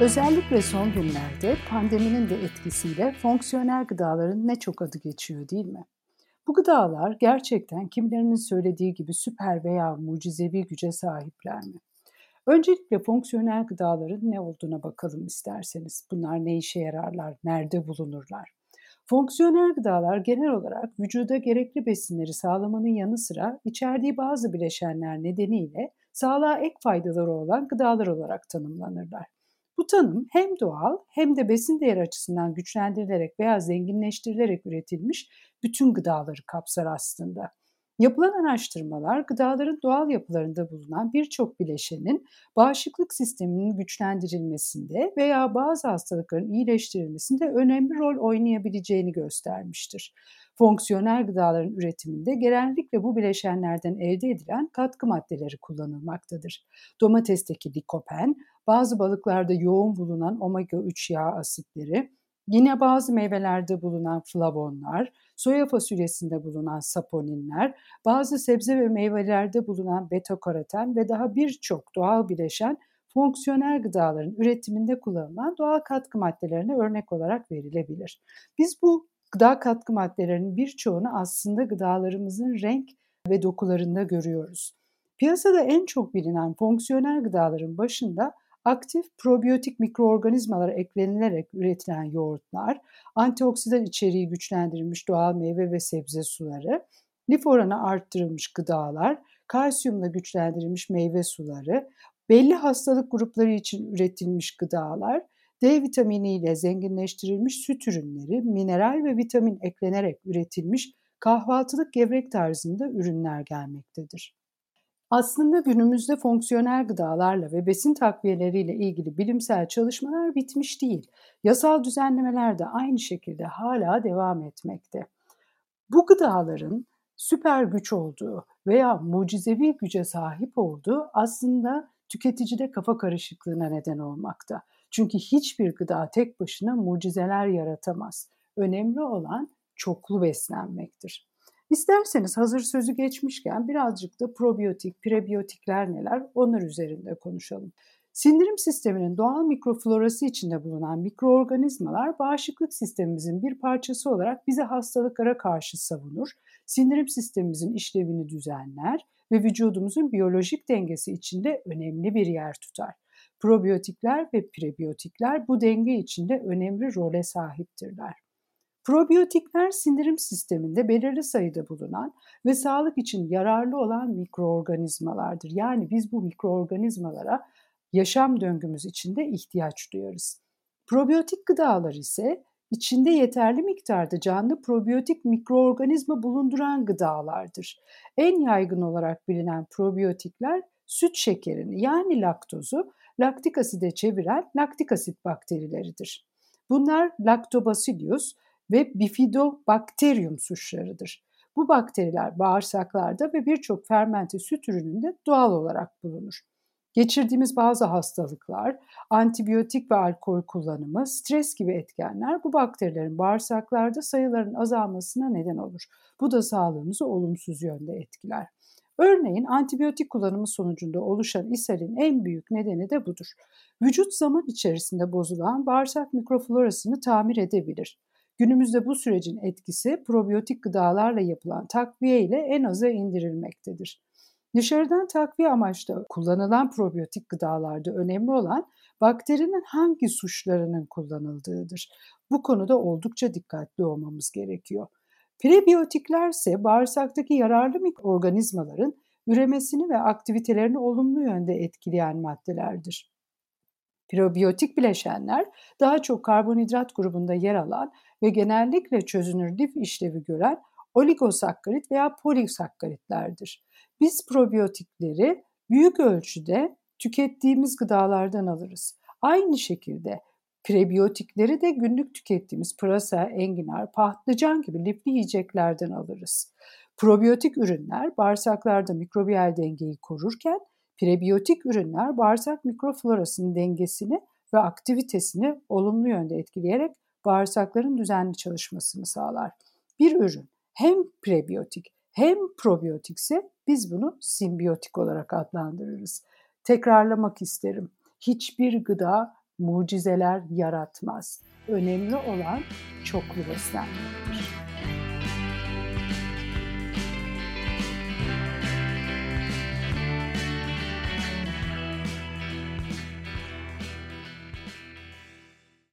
Özellikle son günlerde pandeminin de etkisiyle fonksiyonel gıdaların ne çok adı geçiyor değil mi? Bu gıdalar gerçekten kimilerinin söylediği gibi süper veya mucizevi güce sahipler mi? Öncelikle fonksiyonel gıdaların ne olduğuna bakalım isterseniz. Bunlar ne işe yararlar, nerede bulunurlar? Fonksiyonel gıdalar genel olarak vücuda gerekli besinleri sağlamanın yanı sıra içerdiği bazı bileşenler nedeniyle sağlığa ek faydaları olan gıdalar olarak tanımlanırlar. Bu tanım hem doğal hem de besin değeri açısından güçlendirilerek veya zenginleştirilerek üretilmiş bütün gıdaları kapsar aslında. Yapılan araştırmalar gıdaların doğal yapılarında bulunan birçok bileşenin bağışıklık sisteminin güçlendirilmesinde veya bazı hastalıkların iyileştirilmesinde önemli rol oynayabileceğini göstermiştir. Fonksiyonel gıdaların üretiminde genellikle bu bileşenlerden elde edilen katkı maddeleri kullanılmaktadır. Domatesteki likopen, bazı balıklarda yoğun bulunan omega 3 yağ asitleri, yine bazı meyvelerde bulunan flavonlar, soya fasulyesinde bulunan saponinler, bazı sebze ve meyvelerde bulunan beta-karoten ve daha birçok doğal bileşen fonksiyonel gıdaların üretiminde kullanılan doğal katkı maddelerine örnek olarak verilebilir. Biz bu gıda katkı maddelerinin birçoğunu aslında gıdalarımızın renk ve dokularında görüyoruz. Piyasada en çok bilinen fonksiyonel gıdaların başında aktif probiyotik mikroorganizmalar eklenilerek üretilen yoğurtlar, antioksidan içeriği güçlendirilmiş doğal meyve ve sebze suları, lif oranı arttırılmış gıdalar, kalsiyumla güçlendirilmiş meyve suları, belli hastalık grupları için üretilmiş gıdalar, D vitamini ile zenginleştirilmiş süt ürünleri, mineral ve vitamin eklenerek üretilmiş kahvaltılık gevrek tarzında ürünler gelmektedir. Aslında günümüzde fonksiyonel gıdalarla ve besin takviyeleriyle ilgili bilimsel çalışmalar bitmiş değil. Yasal düzenlemeler de aynı şekilde hala devam etmekte. Bu gıdaların süper güç olduğu veya mucizevi güce sahip olduğu aslında tüketicide kafa karışıklığına neden olmakta. Çünkü hiçbir gıda tek başına mucizeler yaratamaz. Önemli olan çoklu beslenmektir. İsterseniz hazır sözü geçmişken birazcık da probiyotik, prebiyotikler neler onlar üzerinde konuşalım. Sindirim sisteminin doğal mikroflorası içinde bulunan mikroorganizmalar bağışıklık sistemimizin bir parçası olarak bizi hastalıklara karşı savunur, sindirim sistemimizin işlevini düzenler ve vücudumuzun biyolojik dengesi içinde önemli bir yer tutar. Probiyotikler ve prebiyotikler bu denge içinde önemli role sahiptirler. Probiyotikler sindirim sisteminde belirli sayıda bulunan ve sağlık için yararlı olan mikroorganizmalardır. Yani biz bu mikroorganizmalara yaşam döngümüz içinde ihtiyaç duyarız. Probiyotik gıdalar ise içinde yeterli miktarda canlı probiyotik mikroorganizma bulunduran gıdalardır. En yaygın olarak bilinen probiyotikler süt şekerini yani laktozu laktik aside çeviren laktik asit bakterileridir. Bunlar Lactobacillus ve Bifidobacterium suçlarıdır. Bu bakteriler bağırsaklarda ve birçok fermente süt ürününde doğal olarak bulunur. Geçirdiğimiz bazı hastalıklar, antibiyotik ve alkol kullanımı, stres gibi etkenler bu bakterilerin bağırsaklarda sayıların azalmasına neden olur. Bu da sağlığımızı olumsuz yönde etkiler. Örneğin antibiyotik kullanımı sonucunda oluşan ishalin en büyük nedeni de budur. Vücut zaman içerisinde bozulan bağırsak mikroflorasını tamir edebilir. Günümüzde bu sürecin etkisi probiyotik gıdalarla yapılan takviye ile en aza indirilmektedir. Dışarıdan takviye amaçlı kullanılan probiyotik gıdalarda önemli olan bakterinin hangi suçlarının kullanıldığıdır. Bu konuda oldukça dikkatli olmamız gerekiyor. Prebiyotikler ise bağırsaktaki yararlı mikroorganizmaların üremesini ve aktivitelerini olumlu yönde etkileyen maddelerdir. Probiyotik bileşenler daha çok karbonhidrat grubunda yer alan ve genellikle çözünür lif işlevi gören oligosakkarit veya polisakkaritlerdir. Biz probiyotikleri büyük ölçüde tükettiğimiz gıdalardan alırız. Aynı şekilde prebiyotikleri de günlük tükettiğimiz pırasa, enginar, patlıcan gibi lifli yiyeceklerden alırız. Probiyotik ürünler bağırsaklarda mikrobiyal dengeyi korurken prebiyotik ürünler bağırsak mikroflorasının dengesini ve aktivitesini olumlu yönde etkileyerek bağırsakların düzenli çalışmasını sağlar. Bir ürün hem prebiyotik hem probiyotikse biz bunu simbiyotik olarak adlandırırız. Tekrarlamak isterim. Hiçbir gıda mucizeler yaratmaz. Önemli olan çoklu beslenmektir.